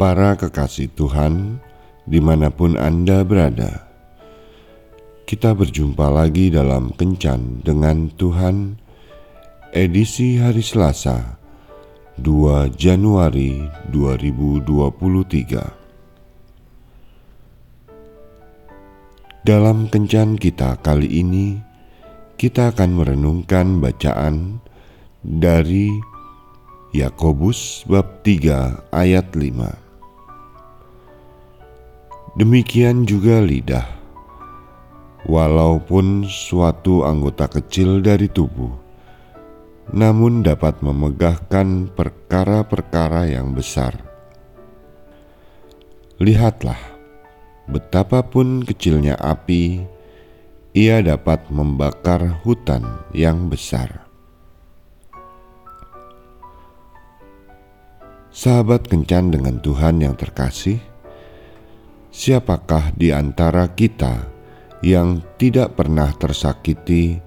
Para kekasih Tuhan, di mana pun Anda berada, kita berjumpa lagi dalam Kencan dengan Tuhan, edisi hari Selasa, 2 Januari 2023. Dalam Kencan kita kali ini, kita akan merenungkan bacaan dari Yakobus bab 3 ayat 5. Demikian juga lidah, walaupun suatu anggota kecil dari tubuh, namun dapat memegahkan perkara-perkara yang besar. Lihatlah, betapapun kecilnya api, ia dapat membakar hutan yang besar. Sahabat kencan dengan Tuhan yang terkasih, Siapakah di antara kita yang tidak pernah tersakiti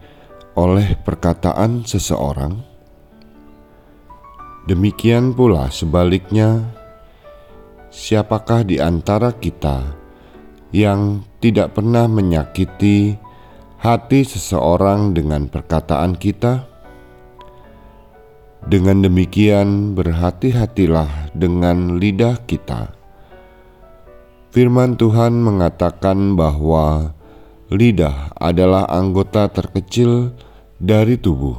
oleh perkataan seseorang? Demikian pula sebaliknya, siapakah di antara kita yang tidak pernah menyakiti hati seseorang dengan perkataan kita? Dengan demikian, berhati-hatilah dengan lidah kita Firman Tuhan mengatakan bahwa lidah adalah anggota terkecil dari tubuh,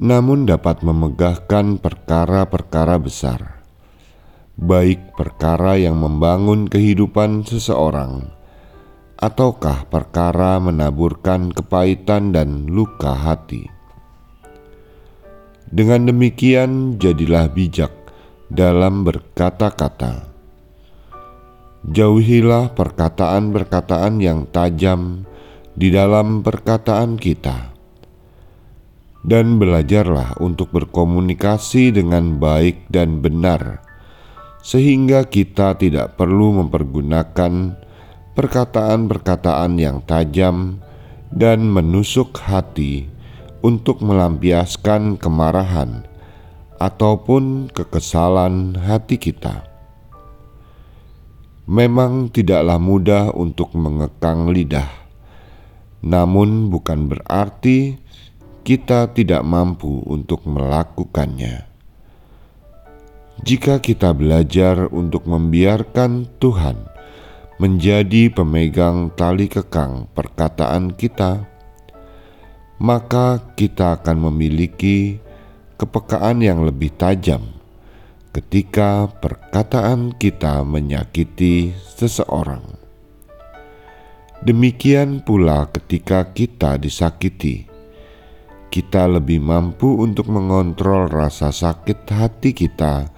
namun dapat memegahkan perkara-perkara besar, baik perkara yang membangun kehidupan seseorang, ataukah perkara menaburkan kepahitan dan luka hati. Dengan demikian, jadilah bijak dalam berkata-kata Jauhilah perkataan-perkataan yang tajam di dalam perkataan kita, dan belajarlah untuk berkomunikasi dengan baik dan benar, sehingga kita tidak perlu mempergunakan perkataan-perkataan yang tajam dan menusuk hati untuk melampiaskan kemarahan ataupun kekesalan hati kita. Memang tidaklah mudah untuk mengekang lidah, namun bukan berarti kita tidak mampu untuk melakukannya. Jika kita belajar untuk membiarkan Tuhan menjadi pemegang tali kekang perkataan kita, maka kita akan memiliki kepekaan yang lebih tajam ketika perkataan kita menyakiti seseorang. Demikian pula, ketika kita disakiti, kita lebih mampu untuk mengontrol rasa sakit hati kita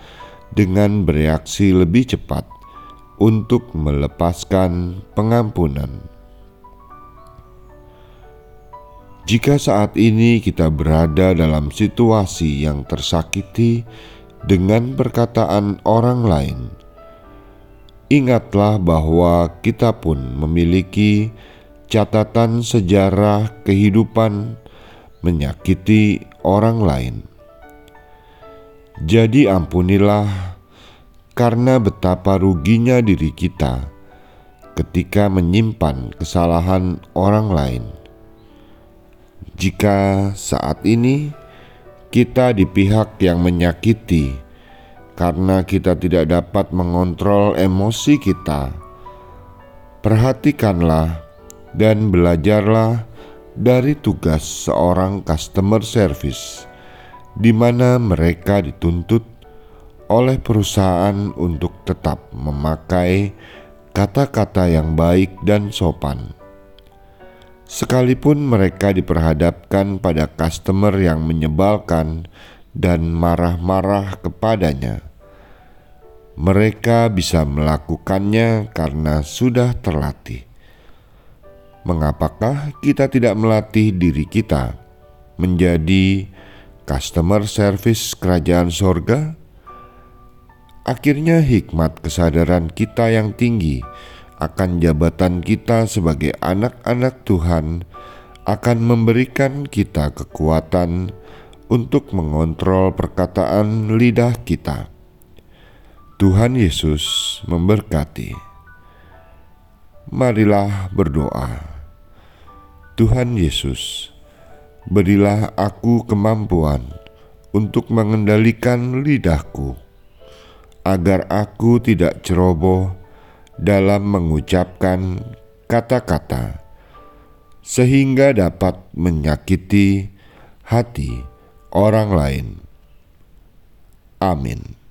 dengan bereaksi lebih cepat untuk melepaskan pengampunan. Jika saat ini kita berada dalam situasi yang tersakiti, dengan perkataan orang lain. Ingatlah bahwa kita pun memiliki catatan sejarah kehidupan menyakiti orang lain. Jadi, ampunilah karena betapa ruginya diri kita ketika menyimpan kesalahan orang lain. Jika saat ini kita di pihak yang menyakiti karena kita tidak dapat mengontrol emosi kita. Perhatikanlah dan belajarlah dari tugas seorang customer service, di mana mereka dituntut oleh perusahaan untuk tetap memakai kata-kata yang baik dan sopan Sekalipun mereka diperhadapkan pada customer yang menyebalkan dan marah-marah kepadanya, mereka bisa melakukannya karena sudah terlatih. Mengapakah kita tidak melatih diri kita menjadi customer service kerajaan sorga? Akhirnya, hikmat kesadaran kita yang tinggi akan jabatan kita sebagai anak-anak Tuhan akan memberikan kita kekuatan untuk mengontrol perkataan lidah kita. Tuhan Yesus memberkati. Marilah berdoa. Tuhan Yesus, berilah aku kemampuan untuk mengendalikan lidahku, agar aku tidak ceroboh dalam mengucapkan kata-kata, sehingga dapat menyakiti hati orang lain. Amin.